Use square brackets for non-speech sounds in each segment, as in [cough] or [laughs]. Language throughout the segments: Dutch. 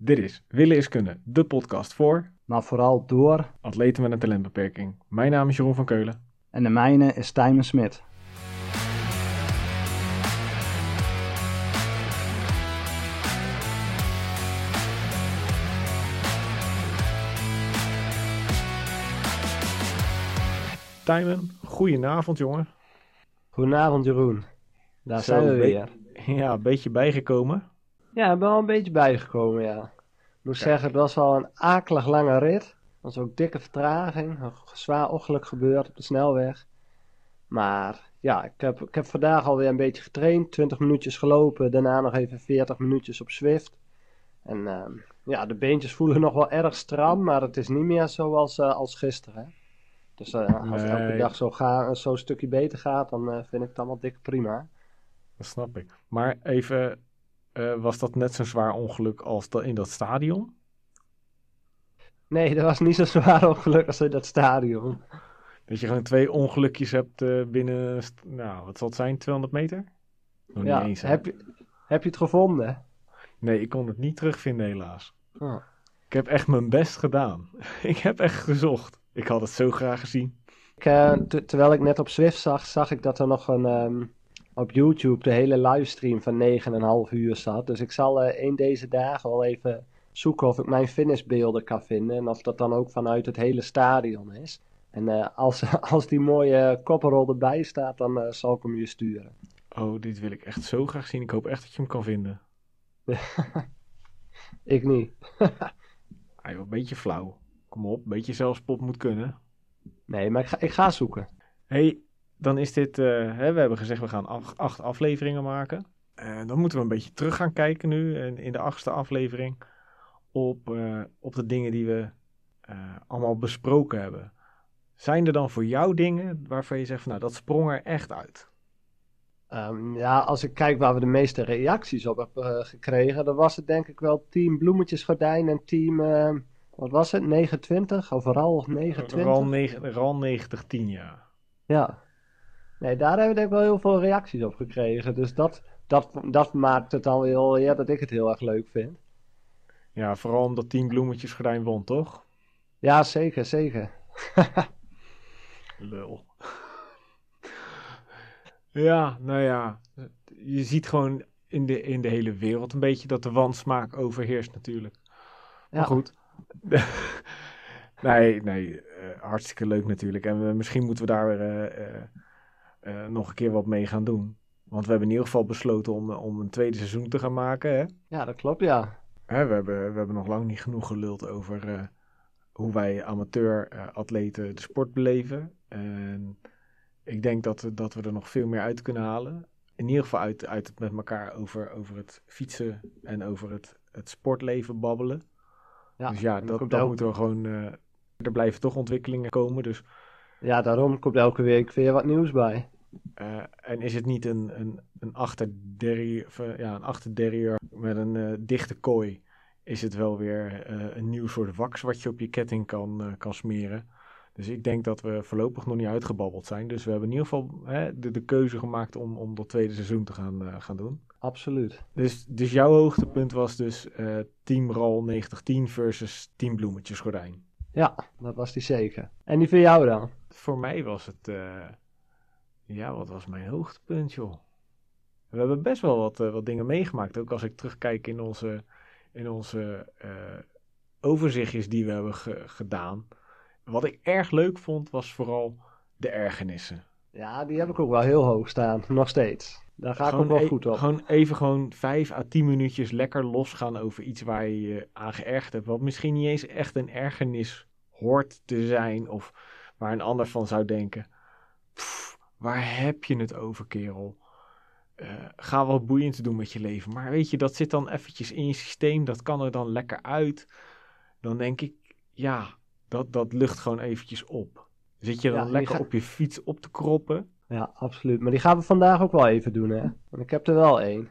Dit is Willen is Kunnen, de podcast voor maar vooral door. atleten met een talentbeperking. Mijn naam is Jeroen van Keulen. En de mijne is Tijmen Smit. Tijmen, goedenavond jongen. Goedenavond Jeroen. Daar Zo, zijn we be- weer. Ja, een beetje bijgekomen. Ja, ik ben wel een beetje bijgekomen, ja. Ik moet zeggen, het was wel een akelig lange rit. Er was ook dikke vertraging. Een zwaar ongeluk gebeurd op de snelweg. Maar ja, ik heb, ik heb vandaag alweer een beetje getraind. 20 minuutjes gelopen. Daarna nog even 40 minuutjes op Zwift. En ehm, ja, de beentjes voelen nog wel erg stram. Maar het is niet meer zoals eh, als gisteren. Hè? Dus eh, als het elke dag zo ga- zo'n stukje beter gaat, dan eh, vind ik het allemaal dik prima. Dat snap ik. Maar even, eh, was dat net zo'n zwaar ongeluk als dat in dat stadion? Nee, dat was niet zo [laughs] zwaar ongeluk als in dat stadion. Dat je gewoon twee ongelukjes hebt eh, binnen, nou, wat zal het zijn, 200 meter? Nog Ja, niet eens. heb je, heb je het gevonden? Nee, ik kon het niet terugvinden helaas. Oh. Ik heb echt mijn best gedaan. [laughs] ik heb echt gezocht. Ik had het zo graag gezien. Ik, eh, te- terwijl ik net op Zwift zag, zag ik dat er nog een, ehm, op YouTube de hele livestream van 9,5 uur zat. Dus ik zal eh een deze dagen wel even zoeken of ik mijn finishbeelden kan vinden. En of dat dan ook vanuit het hele stadion is. En eh, als, [laughs] als die mooie kopperrol erbij staat, dan eh, zal ik hem je sturen. Oh, dit wil ik echt zo graag zien. Ik hoop echt dat je hem kan vinden. [laughs] Ik niet. [laughs] Ah, joh, een beetje flauw. Kom op, een beetje zelfspot moet kunnen. Nee, maar ik ga, ik ga zoeken. hey, dan is dit... eh, hè, we hebben gezegd we gaan acht, acht afleveringen maken. Eh, dan moeten we een beetje terug gaan kijken nu. En in de achtste aflevering. Op, eh, op de dingen die we allemaal besproken hebben. Zijn er dan voor jou dingen waarvan je zegt... Van, nou, dat sprong er echt uit. Ehm, ja, als ik kijk waar we de meeste reacties op hebben gekregen, dan was het denk ik wel team Bloemetjesgordijn en team, ehm, wat was het, 29, overal 29? RAL, RAL 9010, ja. Ja. Nee, daar hebben we denk ik wel heel veel reacties op gekregen. Dus dat, dat, dat maakt het dan wel ja, dat ik het heel erg leuk vind. Ja, vooral omdat Team Bloemetjes Gordijn won, toch? Ja, zeker, zeker. [laughs] Lul. ja, nou ja. Je ziet gewoon in de, in de hele wereld een beetje dat de wansmaak overheerst natuurlijk. Ja. Maar goed. [laughs] nee, nee. eh, hartstikke leuk natuurlijk. En we, misschien moeten we daar eh, eh, nog een keer wat mee gaan doen. Want we hebben in ieder geval besloten om, eh, om een tweede seizoen te gaan maken. Hè? Ja, dat klopt, ja. Hè, we, hebben, we hebben nog lang niet genoeg geluld over eh, hoe wij amateur-atleten de sport beleven. En ik denk dat, we- dat we er nog veel meer uit kunnen halen. In ieder geval uit, uit het met elkaar over, over het fietsen en over het, het sportleven babbelen. ja. dus ja, dat, dat moeten we gewoon. er blijven toch ontwikkelingen komen. Dus, Ja, daarom komt elke week weer wat nieuws bij. Eh, en is het niet een, een, een eh, ja, een met een eh, dichte kooi? Is het wel weer een nieuw soort wax wat je op je ketting kan, kan smeren? Dus ik denk dat we voorlopig nog niet uitgebabbeld zijn. Dus we hebben in ieder geval hè, de, de keuze gemaakt om, om dat tweede seizoen te gaan, gaan doen. Absoluut. Dus, dus jouw hoogtepunt was dus Team RAL 9010 versus Team Bloemetjes Gordijn. Ja, dat was die zeker. En die voor jou dan? Voor mij was het, ja, wat was mijn hoogtepunt, joh? We hebben best wel wat, eh, wat dingen meegemaakt. Ook als ik terugkijk in onze, in onze eh, overzichtjes die we hebben ge- gedaan. Wat ik erg leuk vond, was vooral de ergernissen. Ja, die heb ik ook wel heel hoog staan. Nog steeds. Daar ga ik ook wel e- goed op. gewoon even gewoon vijf à tien minuutjes lekker losgaan over iets waar je je aan geërgerd hebt. Wat misschien niet eens echt een ergernis hoort te zijn. Of waar een ander van zou denken. "Pff, waar heb je het over, kerel? Eh, ga wat boeiend doen met je leven. Maar weet je, dat zit dan eventjes in je systeem. Dat kan er dan lekker uit. Dan denk ik, ja, dat, dat lucht gewoon eventjes op. Zit je dan Ja, lekker ga- op je fiets op te kroppen. Ja, absoluut. Maar die gaan we vandaag ook wel even doen, hè? Want ik heb er wel één.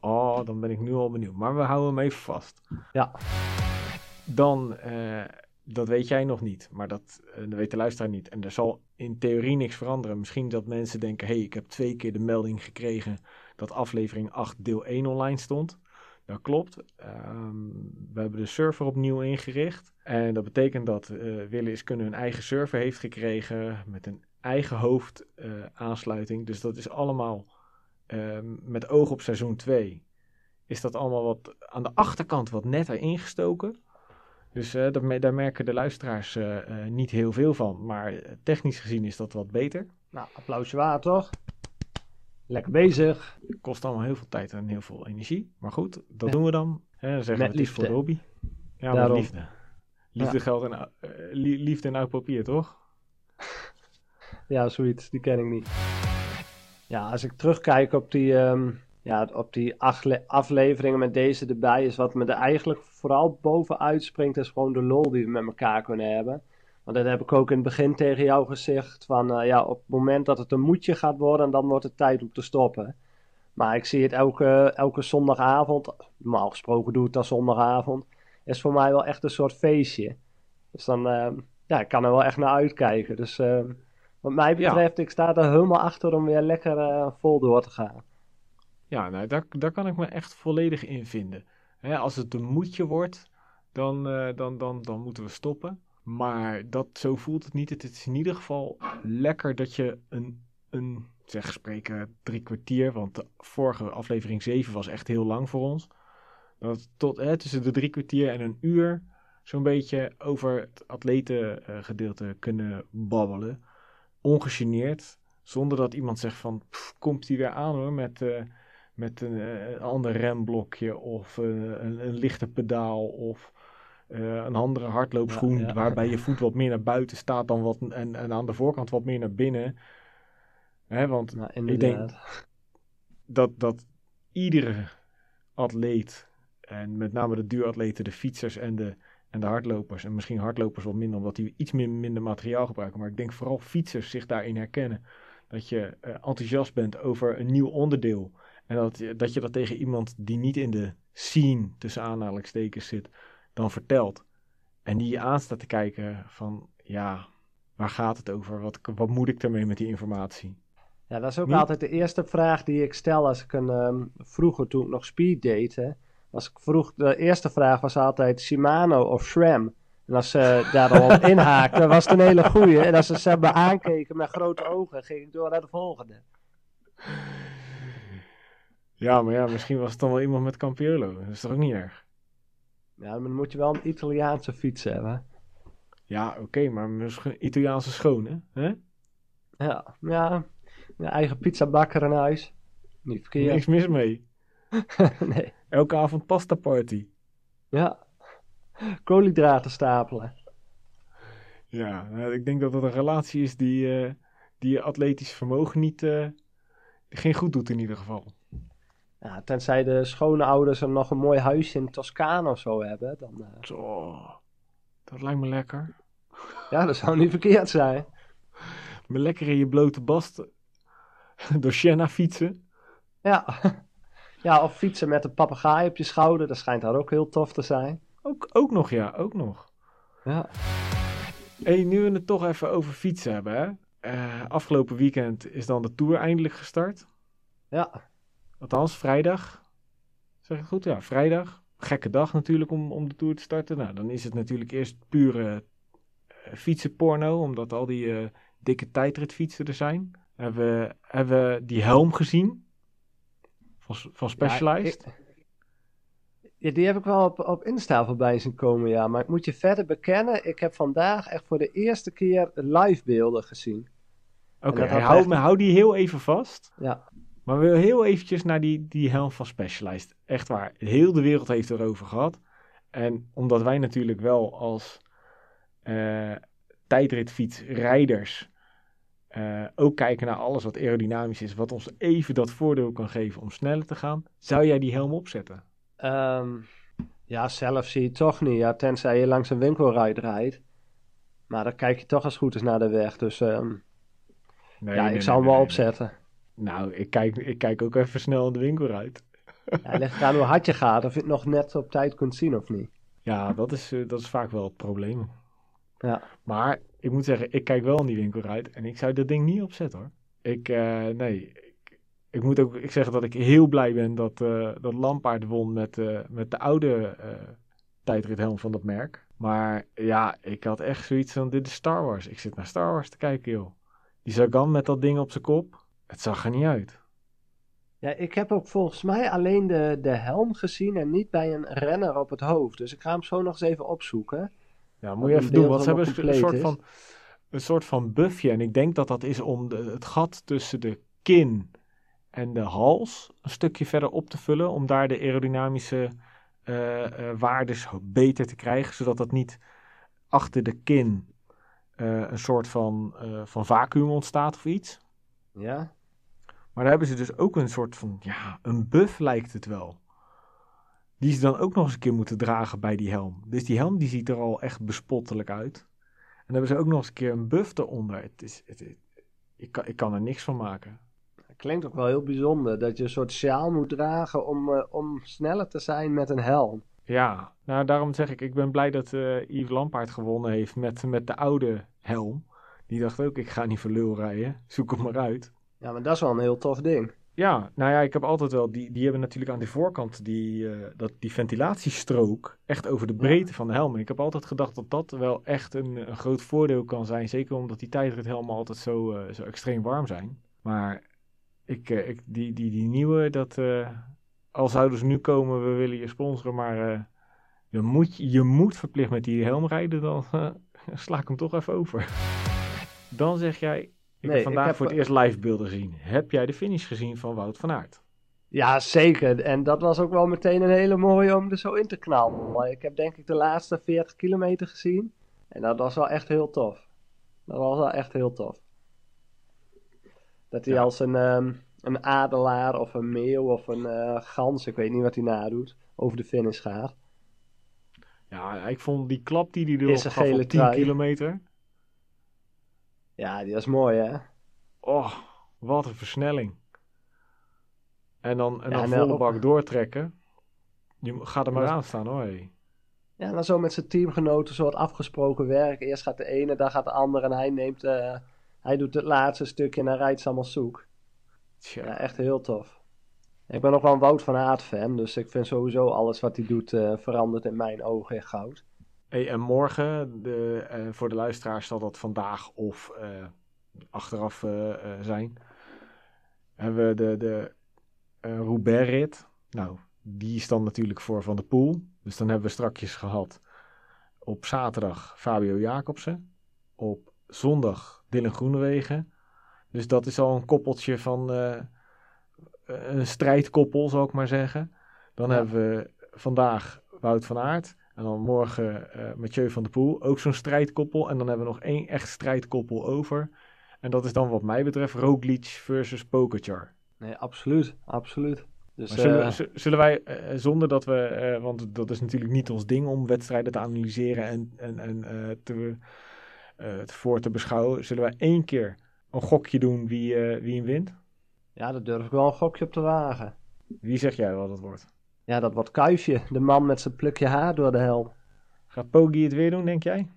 Oh, dan ben ik nu al benieuwd. Maar we houden hem even vast. Ja. Dan, eh, dat weet jij nog niet, maar dat, eh, dat weet de luisteraar niet. En er zal in theorie niks veranderen. Misschien dat mensen denken, hey, ik heb twee keer de melding gekregen dat aflevering 8 deel 1 online stond. Dat klopt. Ehm, we hebben de server opnieuw ingericht. En dat betekent dat uh, Wille is kunnen een eigen server heeft gekregen met een eigen hoofdaansluiting. Uh, dus dat is allemaal uh, met oog op seizoen 2. Is dat allemaal wat aan de achterkant wat netter ingestoken. Dus uh, daar, daar, merken de luisteraars uh, uh, niet heel veel van. Maar technisch gezien is dat wat beter. Nou, applausje waar toch? Lekker bezig. Kost allemaal heel veel tijd en heel veel energie. Maar goed, dat ja. doen we dan. Hè, dan zeggen met we het is voor de hobby. Ja, Daarom. met liefde. Liefde, ja. geld en, liefde en oud papier, toch? ja, zoiets. Die ken ik niet. Ja, als ik terugkijk op die... Um ja, op die afleveringen met deze erbij is wat me er eigenlijk vooral bovenuit springt, is gewoon de lol die we met elkaar kunnen hebben. Want dat heb ik ook in het begin tegen jou gezegd, van uh, ja, op het moment dat het een moedje gaat worden, dan wordt het tijd om te stoppen. Maar ik zie het elke, elke zondagavond, normaal gesproken doe ik dat zondagavond, is voor mij wel echt een soort feestje. Dus dan, uh, ja, ik kan er wel echt naar uitkijken. Dus uh, wat mij betreft, ja. ik sta er helemaal achter om weer lekker vol door te gaan. Ja, nou, daar, daar kan ik me echt volledig in vinden. als het een moedje wordt, dan, uh, dan, dan, dan moeten we stoppen. Maar dat, zo voelt het niet. Het is in ieder geval lekker dat je een, een zeg spreken, drie kwartier, want de vorige aflevering 7 was echt heel lang voor ons. Dat tot tussen de drie kwartier en een uur zo'n beetje over het atletengedeelte kunnen babbelen. Ongegeneerd, zonder dat iemand zegt van, komt hij weer aan hoor, met... Uh, met een, een ander remblokje of een, een, een lichter pedaal of uh, een andere hardloopschoen ja, ja. waarbij je [laughs] voet wat meer naar buiten staat dan wat en, en aan de voorkant wat meer naar binnen. Hè, want nou, ik denk dat, dat iedere atleet en met name de duuratleten, de fietsers en de, en de hardlopers en misschien hardlopers wat minder omdat die iets meer, minder materiaal gebruiken, maar ik denk vooral fietsers zich daarin herkennen. Dat je uh, enthousiast bent over een nieuw onderdeel en dat, dat je dat tegen iemand die niet in de scene, tussen aanhalingstekens, zit, dan vertelt. En die je aanstaat te kijken van, ja, waar gaat het over? Wat, wat moet ik ermee met die informatie? Ja, dat is ook niet? altijd de eerste vraag die ik stel als ik een, um, vroeger toen ik nog speed date, als ik vroeg, de eerste vraag was altijd Shimano of SRAM. En als ze [laughs] daar dan op inhaakten, was het een hele goeie. En als ze me aankeken met grote ogen, ging ik door naar de volgende. Ja, maar ja, misschien was het dan wel iemand met Campiolo. Dat is toch ook niet erg? Ja, maar dan moet je wel een Italiaanse fiets hebben. Ja, oké, okay, maar misschien Italiaanse schone, hè? Ja, ja. Je eigen pizzabakker in huis. Niet verkeerd. Niks mis mee. [laughs] nee. Elke avond pasta party. Ja. Koolhydraten stapelen. Ja, nou, ik denk dat dat een relatie is die, uh, die je atletisch vermogen niet, uh, geen goed doet in ieder geval. Ja, tenzij de schone ouders er nog een mooi huisje in Toscane of zo hebben. Dan, uh... Zo, dat lijkt me lekker. Ja, dat zou niet verkeerd zijn. Me lekker in je blote bast [laughs] door Siena fietsen. Ja. ja, of fietsen met een papegaai op je schouder. Dat schijnt daar ook heel tof te zijn. Ook, ook nog, ja, ook nog. Ja. Hey, nu we het toch even over fietsen hebben, hè? Uh, afgelopen weekend is dan de Tour eindelijk gestart. Ja. Althans, vrijdag. Zeg ik goed? Ja, vrijdag. Gekke dag natuurlijk om, om de Tour te starten. Nou, dan is het natuurlijk eerst pure uh, fietsenporno, omdat al die uh, dikke tijdritfietsen er zijn. Hebben we, hebben we die helm gezien van, van Specialized? Ja, ik, ja, die heb ik wel op, op Insta voorbij zien komen, ja. Maar ik moet je verder bekennen, ik heb vandaag echt voor de eerste keer live beelden gezien. Oké, okay, hou, hou die heel even vast. Ja. Maar we heel eventjes naar die, die helm van Specialized. Echt waar, heel de wereld heeft erover gehad. En omdat wij natuurlijk wel als uh, tijdritfietsrijders uh, ook kijken naar alles wat aerodynamisch is, wat ons even dat voordeel kan geven om sneller te gaan, zou jij die helm opzetten? Um, ja, zelf zie je toch niet. Ja, tenzij je langs een winkelrijd rijdt. Maar dan kijk je toch als goed is naar de weg. Dus um, nee, ja, nee, ik nee, zou hem wel opzetten. Nou, ik kijk, ik kijk ook even snel in de winkel uit. Ja, ligt eraan hoe hard je gaat, of je het nog net op tijd kunt zien of niet. Ja, dat is, eh, dat is vaak wel het probleem. Ja. Maar ik moet zeggen, ik kijk wel in die winkel uit en ik zou dat ding niet opzetten hoor. Ik, uh, nee, ik, ik, moet ook ik zeggen dat ik heel blij ben dat, uh, dat Lampaard won met, met de oude tijdrithelm van dat merk. Maar ja, ik had echt zoiets van, dit is Star Wars. Ik zit naar Star Wars te kijken, joh. Die Sagan met dat ding op zijn kop, het zag er niet uit. Ja, ik heb ook volgens mij alleen de, de helm gezien en niet bij een renner op het hoofd. Dus ik ga hem zo nog eens even opzoeken. Ja, moet je even doen, want ze hebben een soort van, een soort van buffje. En ik denk dat dat is om de, het gat tussen de kin en de hals een stukje verder op te vullen. Om daar de aerodynamische eh, waardes beter te krijgen. Zodat dat niet achter de kin eh, een soort van, van vacuüm ontstaat of iets. Ja? Maar daar hebben ze dus ook een soort van, ja, een buff lijkt het wel. Die ze dan ook nog eens een keer moeten dragen bij die helm. Dus die helm die ziet er al echt bespottelijk uit. En dan hebben ze ook nog eens een keer een buff eronder. Het is, het, het- ik, kan, ik kan er niks van maken. Het klinkt ook wel heel bijzonder dat je een soort sjaal moet dragen om, eh, om sneller te zijn met een helm. Ja, nou daarom zeg ik, ik ben blij dat eh Yves Lampaard gewonnen heeft met, met de oude helm. Die dacht ook, ik ga niet voor lul rijden, zoek het maar uit. Ja, maar dat is wel een heel tof ding. Ja, nou ja, ik heb altijd wel, die, die hebben natuurlijk aan de voorkant die, eh, dat, die ventilatiestrook echt over de breedte van de helm. En ik heb altijd gedacht dat dat wel echt een, een groot voordeel kan zijn. Zeker omdat die tijdrithelmen altijd zo, eh, zo extreem warm zijn. Maar ik, eh, ik, die, die, die nieuwe, dat, al zouden ze nu komen, we willen je sponsoren, maar je, moet, je moet verplicht met die helm rijden, dan [laughs] sla ik hem toch even over. Dan zeg jij, ik Nee, heb ik vandaag heb- voor het eerst live beelden gezien. Heb jij de finish gezien van Wout van Aert? Ja, zeker. En dat was ook wel meteen een hele mooie om er zo in te knallen. Ik heb denk ik de laatste 40 kilometer gezien. En dat was wel echt heel tof. Dat was wel echt heel tof. Dat hij Ja. als een, ehm, een adelaar of een meeuw of een eh, gans, ik weet niet wat hij nadoet, over de finish gaat. Ja, ik vond die klap die hij erop gaf op 10 trui. kilometer. Ja, die was mooi hè. Oh, wat een versnelling. En dan, en Ja, dan en, eh, volle bak doortrekken. Je gaat er maar aan staan hoor. Ja, en dan zo met zijn teamgenoten zo wat afgesproken werk. Eerst gaat de ene, dan gaat de andere en hij neemt, eh, hij doet het laatste stukje en hij rijdt ze allemaal zoek. Tja. Ja, echt heel tof. Ik ben nog wel een Wout van Aert fan, dus ik vind sowieso alles wat hij doet eh, verandert in mijn ogen in goud. Hey, en morgen, de, eh, voor de luisteraars zal dat vandaag of eh, achteraf eh, zijn. Hebben we de, de Roubaix-rit. Nou, die is dan natuurlijk voor Van der Poel. Dus dan hebben we strakjes gehad op zaterdag Fabio Jacobsen. Op zondag Dylan Groenewegen. Dus dat is al een koppeltje van een strijdkoppel, zal ik maar zeggen. Dan Ja. hebben we vandaag Wout van Aert. En dan morgen eh Mathieu van der Poel. Ook zo'n strijdkoppel. En dan hebben we nog één echt strijdkoppel over. En dat is dan wat mij betreft Roglic versus Pogacar. Nee, absoluut, absoluut. Dus zullen, eh, zullen wij, eh, zonder dat we, want dat is natuurlijk niet ons ding om wedstrijden te analyseren en, en, en te, te voor te beschouwen, zullen wij één keer een gokje doen wie, wie hem wint? ja, daar durf ik wel een gokje op te wagen. Wie zeg jij wat het wordt? Ja, dat wordt Kuifje, de man met zijn plukje haar door de helm. Gaat Pogi het weer doen, denk jij?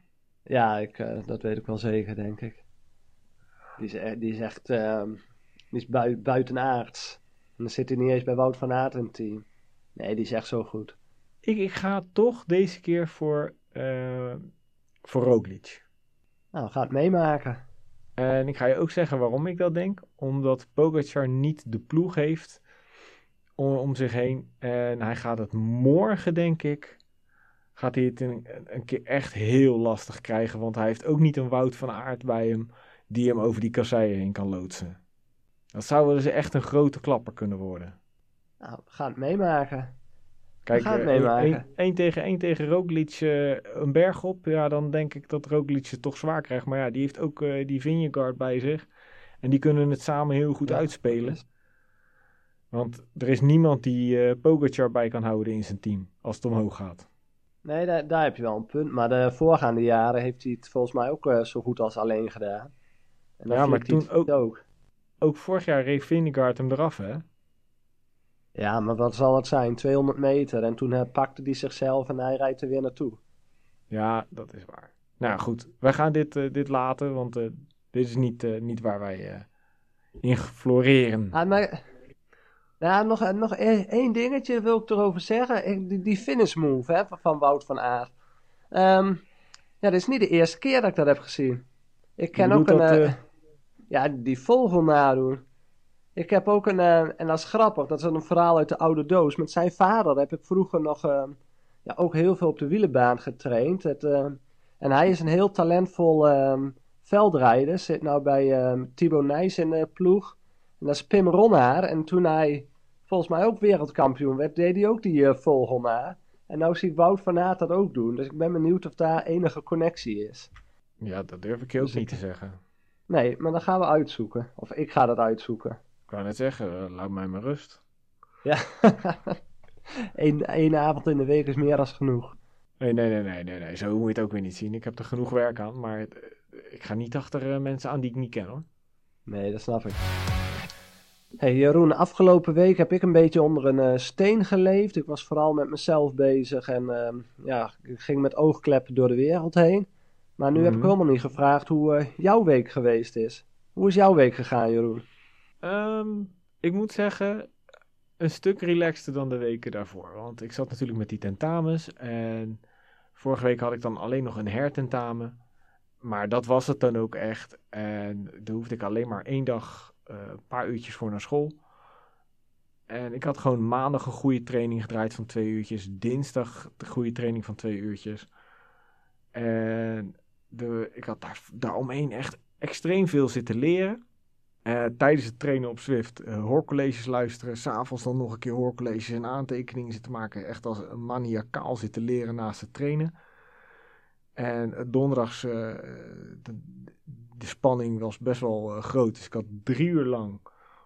Ja, ik, eh, dat weet ik wel zeker, denk ik. Die is, e- die is echt ehm, die is bui buitenaards. En dan zit hij niet eens bij Wout van Aert in het team. Nee, die is echt zo goed. Ik, ik ga toch deze keer voor, eh voor Roglic. Nou, ga het meemaken. En ik ga je ook zeggen waarom ik dat denk. Omdat Pogacar niet de ploeg heeft om, om zich heen. En hij gaat het morgen, denk ik, gaat hij het een, een keer echt heel lastig krijgen. Want hij heeft ook niet een Wout van Aert bij hem die hem over die kasseien heen kan loodsen. Dat zou wel eens echt een grote klapper kunnen worden. Nou, ga het meemaken. Kijk, gaan het eh, meemaken. één- één tegen één tegen Roglic eh, een berg op. Ja, dan denk ik dat Roglic het toch zwaar krijgt. Maar ja, die heeft ook eh, die Vingegaard bij zich. En die kunnen het samen heel goed Ja, uitspelen. Want er is niemand die eh Pogacar bij kan houden in zijn team. Als het omhoog gaat. Nee, daar, daar heb je wel een punt. Maar de voorgaande jaren heeft hij het volgens mij ook eh, zo goed als alleen gedaan. En Ja, maar toen ook. Ook vorig jaar reed Vingegaard hem eraf, hè? Ja, maar wat zal het zijn? 200 meter. En toen eh, pakte hij zichzelf en hij rijdt er weer naartoe. Ja, dat is waar. Nou goed, wij gaan dit, dit laten. Want dit is niet, niet waar wij in floreren. Ah, maar Nou, nog, nog e- één dingetje wil ik erover zeggen. Die, die finish move hè, van Wout van Aert. Ehm, ja, dit is niet de eerste keer dat ik dat heb gezien. Ik ken ook een... dat, eh, eh, ja, die vogel nadoen. Ik heb ook een... eh, en dat is grappig. Dat is een verhaal uit de oude doos. Met zijn vader heb ik vroeger nog... eh, ja, ook heel veel op de wielenbaan getraind. Het, eh, en hij is een heel talentvol ehm, veldrijder. Zit nou bij ehm Thibaut Nijs in de ploeg. En dat is Pim Ronnaar. En toen hij volgens mij ook wereldkampioen werd, deed hij ook die eh, vogel na. En nou zie ik Wout van Aert dat ook doen. Dus ik ben benieuwd of daar enige connectie is. Ja, dat durf ik je ook Dus niet ik- te zeggen. Nee, maar dan gaan we uitzoeken. Of ik ga dat uitzoeken. Ik wou net zeggen, eh, laat mij maar rust. Ja. [laughs] Eén één avond in de week is meer dan genoeg. Nee, nee, nee, nee, nee, nee. Zo moet je het ook weer niet zien. Ik heb er genoeg werk aan, maar eh, ik ga niet achter mensen aan die ik niet ken hoor. Nee, dat snap ik. Hey Jeroen, afgelopen week heb ik een beetje onder een eh, steen geleefd. Ik was vooral met mezelf bezig en ehm, ja, ik ging met oogkleppen door de wereld heen. Maar nu heb ik Mhm. helemaal niet gevraagd hoe eh, jouw week geweest is. Hoe is jouw week gegaan, Jeroen? Ehm, ik moet zeggen, een stuk relaxter dan de weken daarvoor. Want ik zat natuurlijk met die tentamens. En vorige week had ik dan alleen nog een hertentamen. Maar dat was het dan ook echt. En daar hoefde ik alleen maar één dag, een paar uurtjes voor naar school. En ik had gewoon maandag een goede training gedraaid van twee uurtjes. Dinsdag de goede training van twee uurtjes. En de, ik had daar, daaromheen echt extreem veel zitten leren. Eh, tijdens het trainen op Zwift eh, hoorcolleges luisteren. S'avonds dan nog een keer hoorcolleges en aantekeningen zitten maken. Echt als een maniakaal zitten leren naast het trainen. En donderdags, eh, de, de spanning was best wel eh, groot. Dus ik had drie uur lang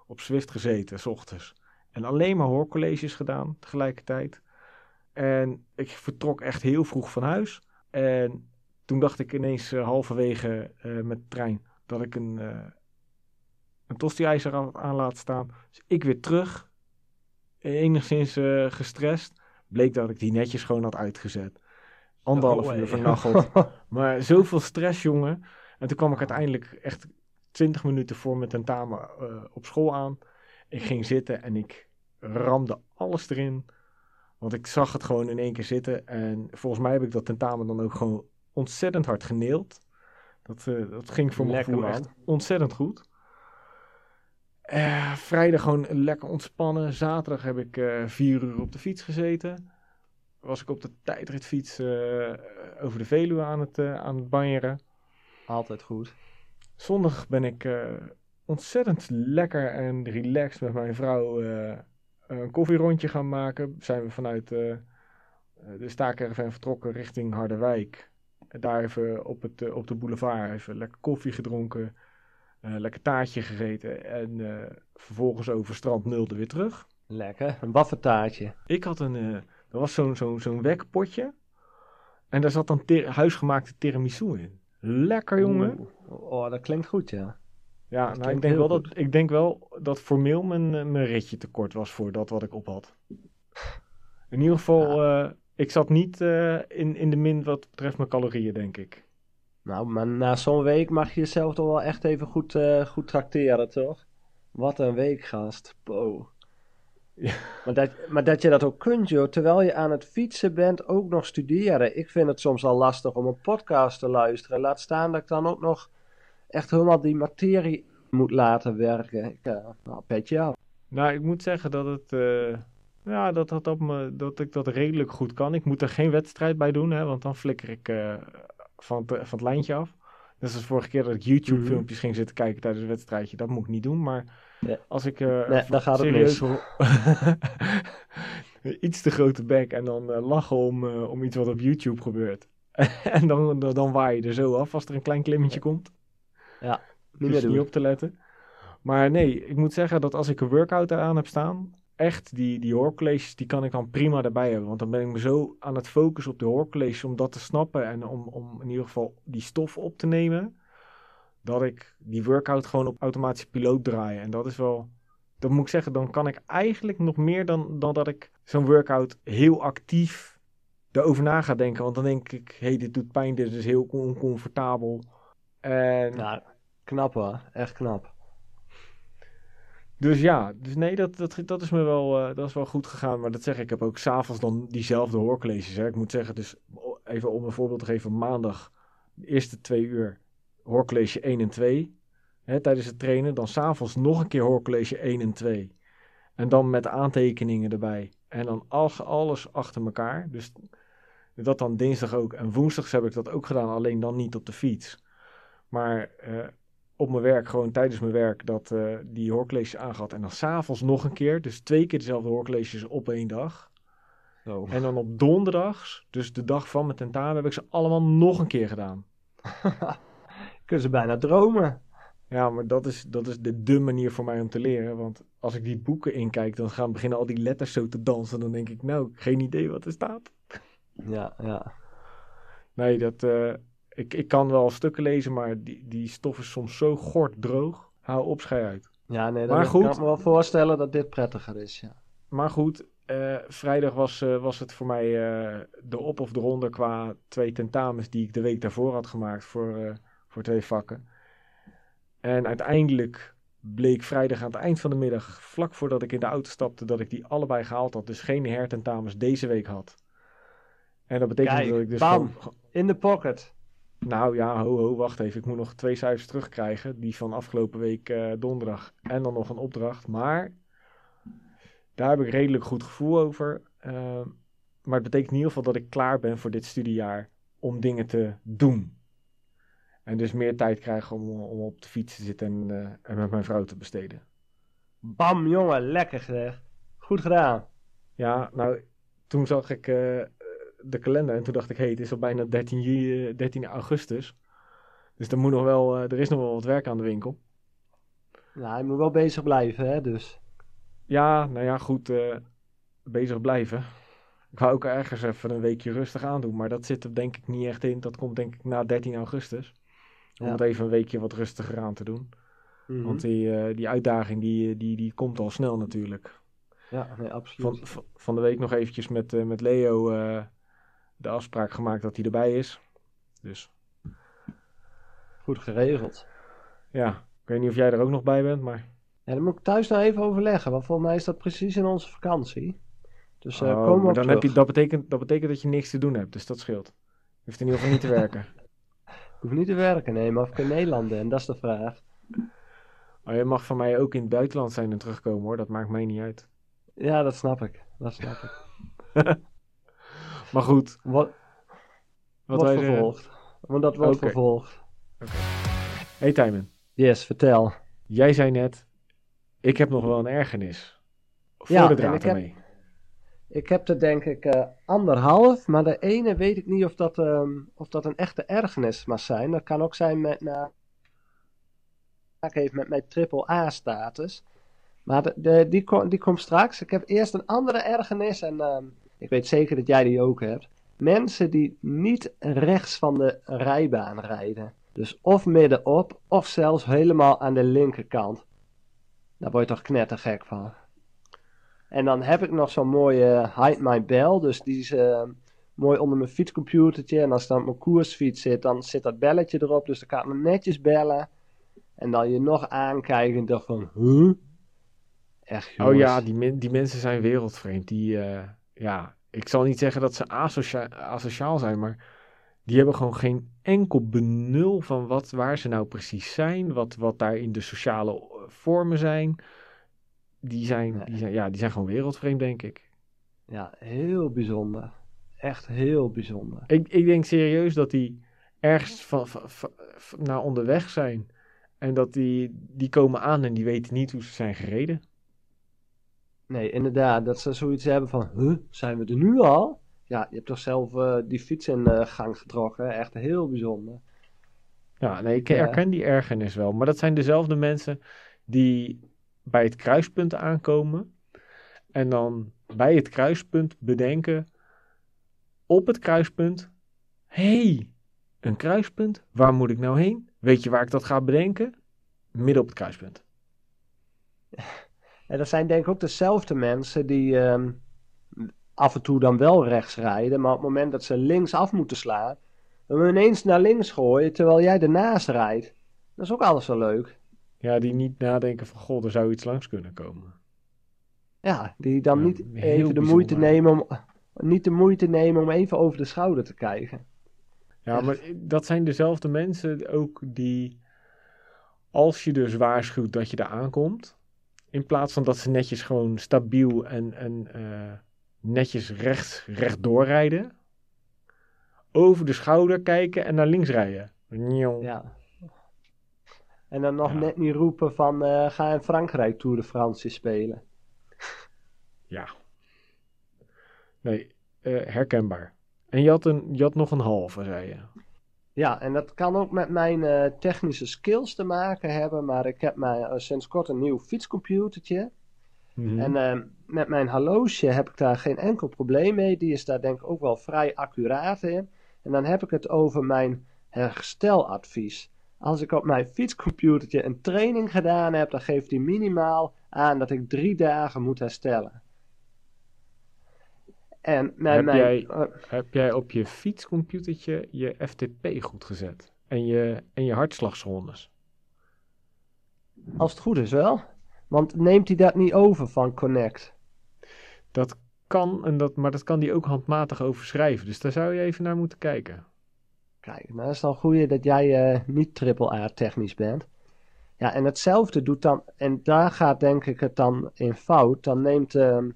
op Zwift gezeten, s ochtends. En alleen maar hoorcolleges gedaan tegelijkertijd. En ik vertrok echt heel vroeg van huis. En toen dacht ik ineens eh, halverwege met de trein dat ik een, eh een tosti-ijzer aan, aan laat staan. Dus ik weer terug, enigszins gestrest. Bleek dat ik die netjes gewoon had uitgezet. Anderhalf Oh, uur vernacheld. [laughs] Maar zoveel stress, jongen. En toen kwam ik uiteindelijk echt 20 minuten voor mijn tentamen eh, op school aan. Ik ging zitten en ik ramde alles erin. Want ik zag het gewoon in één keer zitten. En volgens mij heb ik dat tentamen dan ook gewoon ontzettend hard geneeld. Dat, eh, dat ging voor mijn Lekker, gevoel man. echt ontzettend goed. Eh, vrijdag gewoon lekker ontspannen. Zaterdag heb ik vier uur op de fiets gezeten. Was ik op de tijdritfiets eh, over de Veluwe aan het, eh, aan het banjeren. Altijd goed. Zondag ben ik eh, ontzettend lekker en relaxed met mijn vrouw eh, een koffierondje gaan maken. Zijn we vanuit eh, de staakerven vertrokken richting Harderwijk. Daar even op, het, eh, op de boulevard even lekker koffie gedronken. eh, lekker taartje gegeten. En eh, vervolgens over strand Nulde weer terug. Lekker. Een waffetaartje. Ik had een, eh er was zo'n zo'n zo'n wekpotje. En daar zat dan ter- huisgemaakte tiramisu in. Lekker jongen. Oh, dat klinkt goed, ja. Ja, nou, ik, denk wel goed. dat, ik denk wel dat formeel mijn, eh, mijn ritje tekort was voor dat wat ik op had. In ieder geval, eh, ik zat niet eh, in, in de min wat betreft mijn calorieën, denk ik. Nou, maar na zo'n week mag je jezelf toch wel echt even goed, goed trakteren, toch? Wat een week, gast. Po. Ja. Maar, dat, maar dat je dat ook kunt, joh, terwijl je aan het fietsen bent, ook nog studeren. Ik vind het soms al lastig om een podcast te luisteren. Laat staan dat ik dan ook nog echt helemaal die materie moet laten werken. Ik, eh, nou, petje af. Nou, ik moet zeggen dat het. eh, ja, dat, dat, op me, dat ik dat redelijk goed kan. Ik moet er geen wedstrijd bij doen, hè, want dan flikker ik eh, van, het, van het lijntje af. Is de vorige keer dat ik YouTube-filmpjes ging zitten kijken tijdens een wedstrijdje. Dat moet ik niet doen, maar Ja. als ik eh, Nee, dan gaat het serieus [laughs] iets te grote bek en dan eh, lachen om, eh, om iets wat op YouTube gebeurt. [laughs] en dan, dan, dan waai je er zo af als er een klein klimmetje komt. Niet Dus niet op te letten. Maar nee, ik moet zeggen dat als ik een workout eraan heb staan, echt die, die hoorcolleges, die kan ik dan prima erbij hebben. Want dan ben ik me zo aan het focussen op de hoorcolleges om dat te snappen en om, om in ieder geval die stof op te nemen, dat ik die workout gewoon op automatische piloot draai. En dat is wel, dat moet ik zeggen, dan kan ik eigenlijk nog meer dan, dan dat ik zo'n workout heel actief erover na ga denken. Want dan denk ik, hé, hey, dit doet pijn, dit is heel oncomfortabel. En Nou, knap hoor. Echt knap. Dus ja, dus nee, dat, dat, dat is me wel, eh, dat is wel goed gegaan. Maar dat zeg ik, ik heb ook s'avonds dan diezelfde hoorcolleges. Hè. Ik moet zeggen, dus o- even om een voorbeeld te geven. Maandag, de eerste twee uur, hoorcollege 1 en 2. Hè, tijdens het trainen. Dan s'avonds nog een keer hoorcollege 1 en 2. En dan met aantekeningen erbij. En dan alles, alles achter elkaar. Dus dat dan dinsdag ook. En woensdags heb ik dat ook gedaan, alleen dan niet op de fiets. Maar eh, op mijn werk, gewoon tijdens mijn werk, dat eh, die hoorcolleges aangehad. En dan s'avonds nog een keer. Dus twee keer dezelfde hoorcolleges op één dag. Zo. En dan op donderdags, dus de dag van mijn tentamen, heb ik ze allemaal nog een keer gedaan. [laughs] Kunnen ze bijna dromen. Ja, maar dat is, dat is de, de manier voor mij om te leren. Want als ik die boeken inkijk, dan gaan beginnen al die letters zo te dansen. Dan denk ik, nou, geen idee wat er staat. Ja, ja. Nee, dat, eh, ik, ik kan wel stukken lezen, maar die, die stof is soms zo gort droog. Hou op, schei uit. Ja, nee, Maar dan goed. kan ik me wel voorstellen dat dit prettiger is, ja. Maar goed, eh, vrijdag was, eh, was het voor mij de op of de ronde qua twee tentamens die ik de week daarvoor had gemaakt voor, voor twee vakken. En uiteindelijk bleek vrijdag aan het eind van de middag, vlak voordat ik in de auto stapte, dat ik die allebei gehaald had. Dus geen hertentamens deze week had. En dat betekent Kijk, dat ik dus bam. gewoon, In de pocket. Nou ja, ho ho, wacht even. Ik moet nog twee cijfers terugkrijgen. Die van afgelopen week eh, donderdag. En dan nog een opdracht. Maar daar heb ik redelijk goed gevoel over. Ehm, maar het betekent in ieder geval dat ik klaar ben voor dit studiejaar om dingen te doen. En dus meer tijd krijg om, om op de fiets te zitten en, eh, en met mijn vrouw te besteden. Bam, jongen, lekker gezegd. Goed gedaan. Ja, nou, toen zag ik eh, de kalender en toen dacht ik, hé, hey, het is al bijna 13, ju- 13 augustus. Dus er, moet nog wel, eh, er is nog wel wat werk aan de winkel. Nou, je moet wel bezig blijven, hè, dus. Ja, nou ja, goed, eh, bezig blijven. Ik wou ook ergens even een weekje rustig aandoen, maar dat zit er denk ik niet echt in. Dat komt denk ik na 13 augustus. Om het even een weekje wat rustiger aan te doen. Mhm. Want die, eh, die uitdaging die, die, die komt al snel natuurlijk. Ja, nee, absoluut. Van, van- de week nog eventjes met, eh, met Leo eh, de afspraak gemaakt dat hij erbij is. Dus Goed geregeld. ja, ik weet niet of jij er ook nog bij bent, maar... Ja, dan moet ik thuis nou even overleggen, want volgens mij is dat precies in onze vakantie. Dus Oh, komen we dan terug. heb je, dat, betekent, dat betekent dat je niks te doen hebt, dus dat scheelt. Je hoeft in ieder geval niet te werken. [laughs] Ik hoef niet te werken, nee, maar of ik in Nederland ben, dat is de vraag. Maar je mag van mij ook in het buitenland zijn en terugkomen hoor, dat maakt mij niet uit. Ja, dat snap ik. Dat snap ik. [laughs] Maar goed, Wat, wat wordt zeggen. vervolgd. Want dat wordt Oké. vervolgd. Hey Tijmen, Yes, vertel. jij zei net, ik heb nog wel een ergernis. Voor Ja, de draad ermee. Ik heb er denk ik eh, anderhalf, maar de ene weet ik niet of dat, ehm, of dat een echte ergernis mag zijn. Dat kan ook zijn met maken heeft met mijn triple A-status. Maar de, die, die komt straks. Ik heb eerst een andere ergernis en ehm, ik weet zeker dat jij die ook hebt. Mensen die niet rechts van de rijbaan rijden. Dus of middenop, of zelfs helemaal aan de linkerkant. Daar word je toch knettergek van. En dan heb ik nog zo'n mooie Hide My Bell. Dus die is eh, mooi onder mijn fietscomputertje. En als dan op mijn koersfiets zit, dan zit dat belletje erop. Dus dan kan ik me netjes bellen. En dan je nog aankijken en dacht van, huh? Echt Oh jongens. ja, die, men- die mensen zijn wereldvreemd. Die, eh, ja, ik zal niet zeggen dat ze asocia- asociaal zijn, maar die hebben gewoon geen enkel benul van wat, waar ze nou precies zijn, wat, wat daar in de sociale eh, vormen zijn. Die zijn, Nee. die zijn, ja, die zijn gewoon wereldvreemd, denk ik. Ja, heel bijzonder. Echt heel bijzonder. Ik, ik denk serieus dat die ergens van, van, van- van- naar onderweg zijn. En dat die, die komen aan en die weten niet hoe ze zijn gereden. Nee, inderdaad. Dat ze zoiets hebben van, huh? Zijn we er nu al? Ja, je hebt toch zelf eh, die fiets in eh, gang getrokken. Echt heel bijzonder. Ja, nee, ik Ja. herken die ergernis wel. Maar dat zijn dezelfde mensen die bij het kruispunt aankomen. En dan bij het kruispunt bedenken. Op het kruispunt. hey, een kruispunt. Waar moet ik nou heen? Weet je waar ik dat ga bedenken? Midden op het kruispunt. [laughs] En dat zijn denk ik ook dezelfde mensen die ehm, af en toe dan wel rechts rijden, maar op het moment dat ze links af moeten slaan, hem ineens naar links gooien terwijl jij ernaast rijdt. Dat is ook alles wel leuk. Ja, die niet nadenken van, god, er zou iets langs kunnen komen. Ja, die dan Ja, niet even de moeite nemen om, niet de moeite nemen om even over de schouder te kijken. Ja, Echt. maar dat zijn dezelfde mensen ook die, als je dus waarschuwt dat je er aankomt, in plaats van dat ze netjes gewoon stabiel en, en eh, netjes rechts, recht doorrijden, over de schouder kijken en naar links rijden. Ja. En dan nog Ja. net niet roepen van eh, ga in Frankrijk Tour de France spelen. Ja. Nee, eh, herkenbaar. En je had, een, je had nog een halve, zei je. Ja, en dat kan ook met mijn eh, technische skills te maken hebben, maar ik heb mij eh, sinds kort een nieuw fietscomputertje. Mhm. En met mijn horloge heb ik daar geen enkel probleem mee. Die is daar denk ik ook wel vrij accuraat in. En dan heb ik het over mijn hersteladvies. Als ik op mijn fietscomputertje een training gedaan heb, dan geeft hij minimaal aan dat ik drie dagen moet herstellen. En Heb mijn, jij- eh, Heb jij op je fietscomputertje je FTP goed gezet? En je, en je hartslagzones? als het goed is wel. Want neemt hij dat niet over van Connect? Dat kan, en dat, maar dat kan die ook handmatig overschrijven. Dus daar zou je even naar moeten kijken. Kijk, nou is het al goed dat jij eh, niet triple A technisch bent. Ja, en hetzelfde doet dan, en daar gaat denk ik het dan in fout. Dan neemt ehm,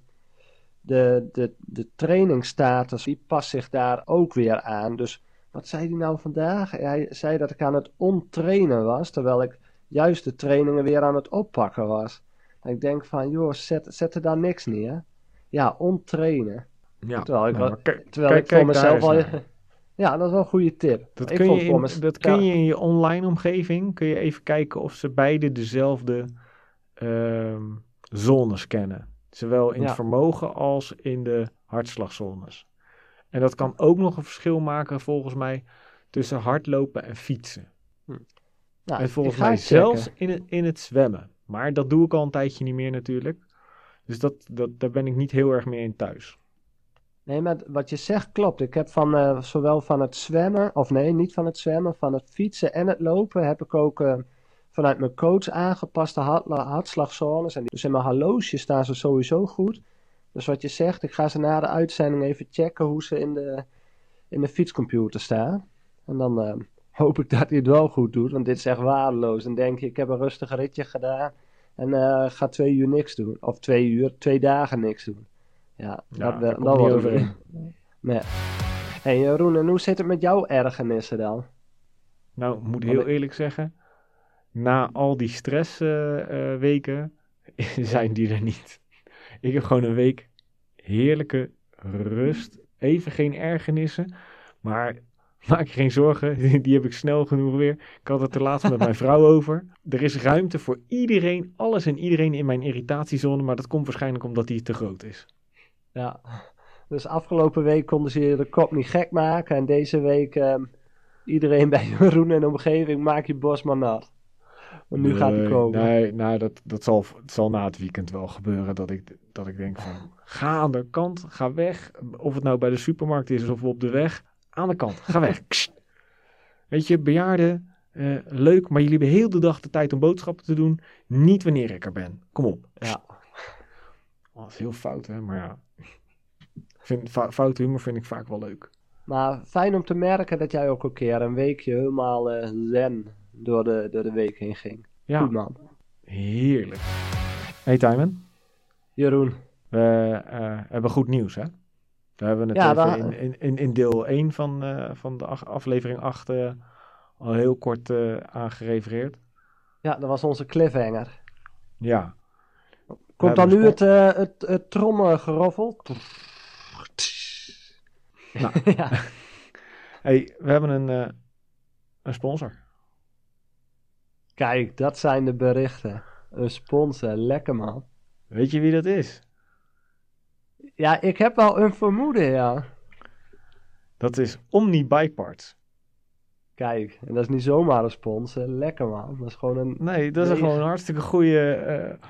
de, de, de trainingsstatus, die past zich daar ook weer aan. Dus wat zei hij nou vandaag? Hij zei dat ik aan het ontrainen was, terwijl ik juist de trainingen weer aan het oppakken was. En ik denk van, joh, zet, zet er daar niks neer. Ja, ontrainen. Ja, Terwijl ik nou, Terwijl ik voor mezelf al... naar. Ja, dat is wel een goede tip. Dat, Ik kun je, in, dat ja. kun je in je online omgeving, kun je even kijken of ze beide dezelfde ehm, zones kennen. Zowel in Ja. het vermogen als in de hartslagzones. En dat kan ook nog een verschil maken volgens mij tussen hardlopen en fietsen. Nou, en volgens ik ga mij zelfs in het, in het zwemmen. Maar dat doe ik al een tijdje niet meer natuurlijk. Dus dat, dat, daar ben ik niet heel erg meer in thuis. Nee, maar wat je zegt klopt. Ik heb van eh, zowel van het zwemmen, of nee, niet van het zwemmen, van het fietsen en het lopen heb ik ook eh, vanuit mijn coach aangepaste hart- hartslagzones. En dus in mijn horloge staan ze sowieso goed. Dus wat je zegt, ik ga ze na de uitzending even checken hoe ze in de, in de fietscomputer staan. En dan eh, hoop ik dat hij het wel goed doet, want dit is echt waardeloos. Dan denk je, ik heb een rustig ritje gedaan en ga twee uur niks doen. Of twee uur, twee dagen niks doen. Ja, Ja, dat, daar dat, niet overeen. Nee. hey Jeroen, en hoe zit het met jouw ergernissen dan? Nou, ik moet Want heel ik- eerlijk zeggen, na al die stressweken [laughs] zijn die er niet. Ik heb gewoon een week heerlijke rust, even geen ergernissen, maar [laughs] maak je geen zorgen, [laughs] die heb ik snel genoeg weer. Ik had het er laatst met mijn vrouw over. Er is ruimte voor iedereen, alles en iedereen in mijn irritatiezone, maar dat komt waarschijnlijk omdat die te groot is. Ja. Dus afgelopen week konden ze je de kop niet gek maken. En deze week ehm, iedereen [laughs] bij Jeroen en de omgeving maak je bos maar nat. Want nu gaat hij Nee, komen. Nee, nou, dat, dat zal, het zal na het weekend wel gebeuren. Dat ik, dat ik denk van, ga aan de kant, ga weg. Of het nou bij de supermarkt is of op de weg. Aan de kant, ga weg. [laughs] Weet je, bejaarden, eh, leuk. Maar jullie hebben heel de dag de tijd om boodschappen te doen. Niet wanneer ik er ben. Kom op. Ja. Oh, dat is heel fout, hè. Maar ja, [laughs] vind, fou- foute humor vind ik vaak wel leuk. Maar fijn om te merken dat jij ook een keer een weekje helemaal eh, zen door de, door de week heen ging. Ja, Goed man. heerlijk. Hey Timon. Jeroen. We eh, hebben goed nieuws, hè? Daar hebben we het Ja, even daar- in, in, in, in deel 1 van, eh, van de ach- aflevering 8 eh, al heel kort aangerefereerd. Ja, dat was onze cliffhanger. Ja, Komt dan nu een het, eh het, het trommelgeroffel? Nou. [laughs] ja. hey, we hebben een, eh, een sponsor. Kijk, dat zijn de berichten. Een sponsor, lekker man. Weet je wie dat is? Ja, ik heb wel een vermoeden, ja. Dat is Omni Bike Parts. Kijk, en dat is niet zomaar een sponsor. Lekker man. Dat is gewoon een... Nee, dat is gewoon een hartstikke goede eh,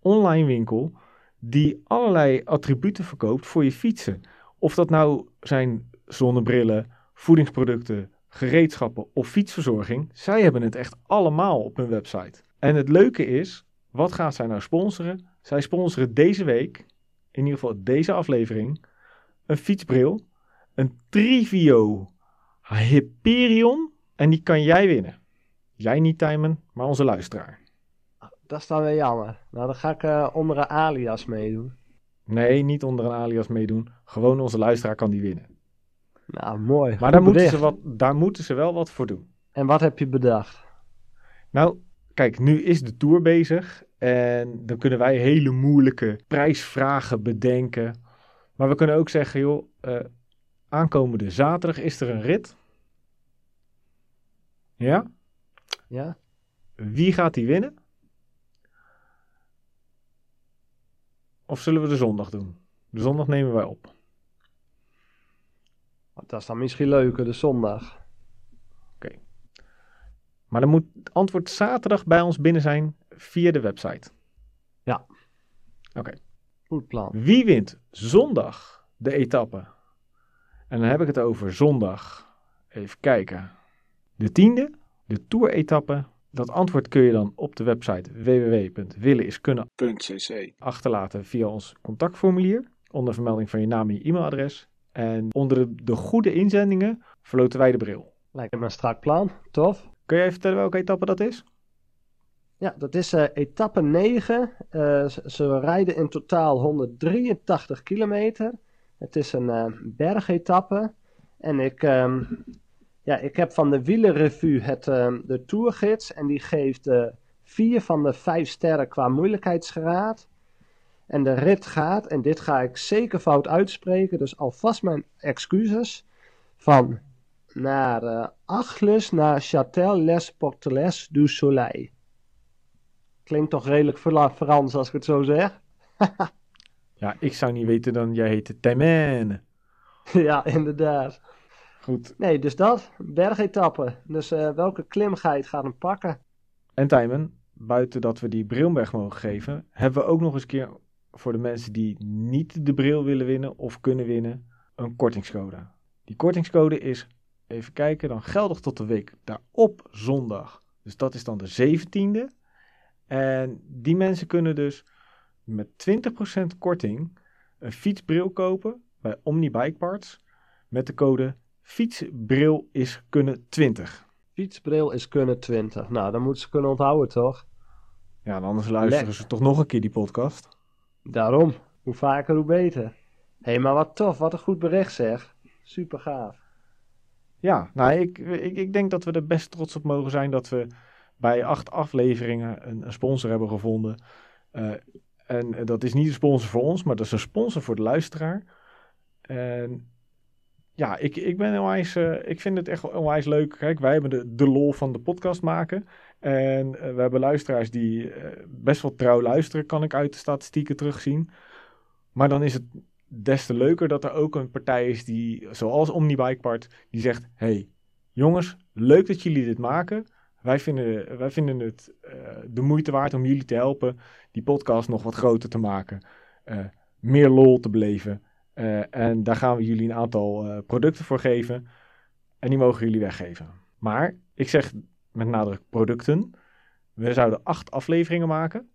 online winkel die allerlei attributen verkoopt voor je fietsen. Of dat nou zijn zonnebrillen, voedingsproducten, gereedschappen of fietsverzorging. Zij hebben het echt allemaal op hun website. En het leuke is, wat gaat zij nou sponsoren? Zij sponsoren deze week, in ieder geval deze aflevering, een fietsbril, een Trivio Hyperion. En die kan jij winnen. Jij niet, Tijmen, maar onze luisteraar. Dat is dan weer jammer. Nou, dan ga ik eh, onder een alias meedoen. Nee, niet onder een alias meedoen. Gewoon onze luisteraar kan die winnen. Nou, mooi. Maar daar moeten, ze wat, daar moeten ze wel wat voor doen. En wat heb je bedacht? Nou, kijk, nu is de tour bezig. En dan kunnen wij hele moeilijke prijsvragen bedenken. Maar we kunnen ook zeggen, joh, eh, aankomende zaterdag is er een rit. Ja? Ja? Wie gaat die winnen? Of zullen we de zondag doen? De zondag nemen wij op. Dat is dan misschien leuker, de zondag. Maar dan moet het antwoord zaterdag bij ons binnen zijn via de website. Goed plan. Wie wint zondag de etappe? En dan heb ik het over zondag. Even kijken. De tiende, de tour-etappe. Dat antwoord kun je dan op de website www.willeniskunnen.cc achterlaten via ons contactformulier. Onder vermelding van je naam en je e-mailadres. En onder de, de goede inzendingen verloten wij de bril. Lijkt me een strak plan. Tof. Kun jij vertellen welke etappe dat is? Ja, dat is eh, etappe 9. Eh, ze, ze rijden in totaal 183 kilometer. Het is een eh, bergetappe. En ik, ehm, ja, ik heb van de wielerrevue het, ehm, de tourgids. En die geeft eh, vier van de vijf sterren qua moeilijkheidsgraad. En de rit gaat, en dit ga ik zeker fout uitspreken, dus alvast mijn excuses. Van naar Achles naar Châtel-les-Porteles du Soleil. Klinkt toch redelijk Frans als ik het zo zeg? [laughs] Ja, ik zou niet weten dan jij heet Temene. ja, inderdaad. Goed. Nee, dus dat. Bergetappe. Dus eh, welke klim ga je gaat hem pakken? En Tijmen, buiten dat we die brilberg mogen geven, hebben we ook nog eens een keer voor de mensen die niet de bril willen winnen of kunnen winnen, een kortingscode. Die kortingscode is, even kijken, dan geldig tot de week daarop zondag. Dus dat is dan de 17e. En die mensen kunnen dus met 20% korting een fietsbril kopen bij Omni Bike Parts met de code fietsbril is kunnen 20. Fietsbril is kunnen 20. Nou, dan moeten ze kunnen onthouden, toch? Ja, en anders luisteren ze toch nog een keer die podcast. Daarom. Hoe vaker, hoe beter. Hé, hey, maar wat tof. Wat een goed bericht, zeg. Super gaaf. Ja, nou, ik, ik, ik denk dat we er best trots op mogen zijn dat we bij acht afleveringen een, een sponsor hebben gevonden. Eh, en dat is niet een sponsor voor ons, maar dat is een sponsor voor de luisteraar. En ja, ik, ik ben onwijs, eh, ik vind het echt onwijs leuk. Kijk, wij hebben de, de lol van de podcast maken. En eh, we hebben luisteraars die eh, best wel trouw luisteren, kan ik uit de statistieken terugzien. Maar dan is het des te leuker dat er ook een partij is die, zoals Omnibikepart, die zegt: hey, jongens, leuk dat jullie dit maken. Wij vinden, wij vinden het de moeite waard om jullie te helpen die podcast nog wat groter te maken. meer lol te beleven. Eh, en daar gaan we jullie een aantal eh, producten voor geven. En die mogen jullie weggeven. Maar ik zeg met nadruk producten. We zouden acht afleveringen maken.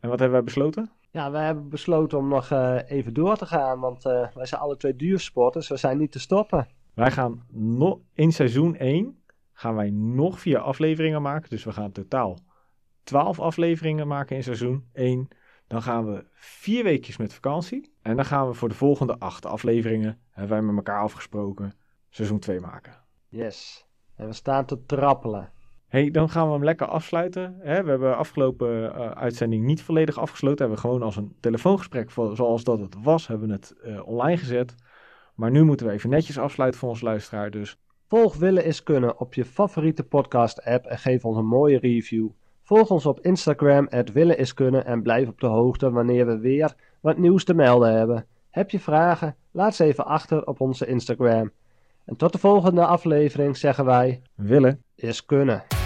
En wat hebben wij besloten? Ja, wij hebben besloten om nog eh, even door te gaan. Want wij zijn alle twee duursporters. We zijn niet te stoppen. Wij gaan nog in seizoen 1 gaan wij nog vier afleveringen maken. Dus we gaan totaal 12 afleveringen maken in seizoen 1. Dan gaan we vier weekjes met vakantie. En dan gaan we voor de volgende acht afleveringen, hebben wij met elkaar afgesproken, seizoen 2 maken. Yes. En we staan te trappelen. hey, dan gaan we hem lekker afsluiten. Hè? We hebben afgelopen eh, uitzending niet volledig afgesloten. Hebben we gewoon als een telefoongesprek, zoals dat het was, hebben we het eh, online gezet. Maar nu moeten we even netjes afsluiten voor onze luisteraar. Dus Volg Willen is Kunnen op je favoriete podcast app en geef ons een mooie review. Volg ons op Instagram, Willen is Kunnen en blijf op de hoogte wanneer we weer wat nieuws te melden hebben. Heb je vragen? Laat ze even achter op onze Instagram. En tot de volgende aflevering zeggen wij, willen. is kunnen.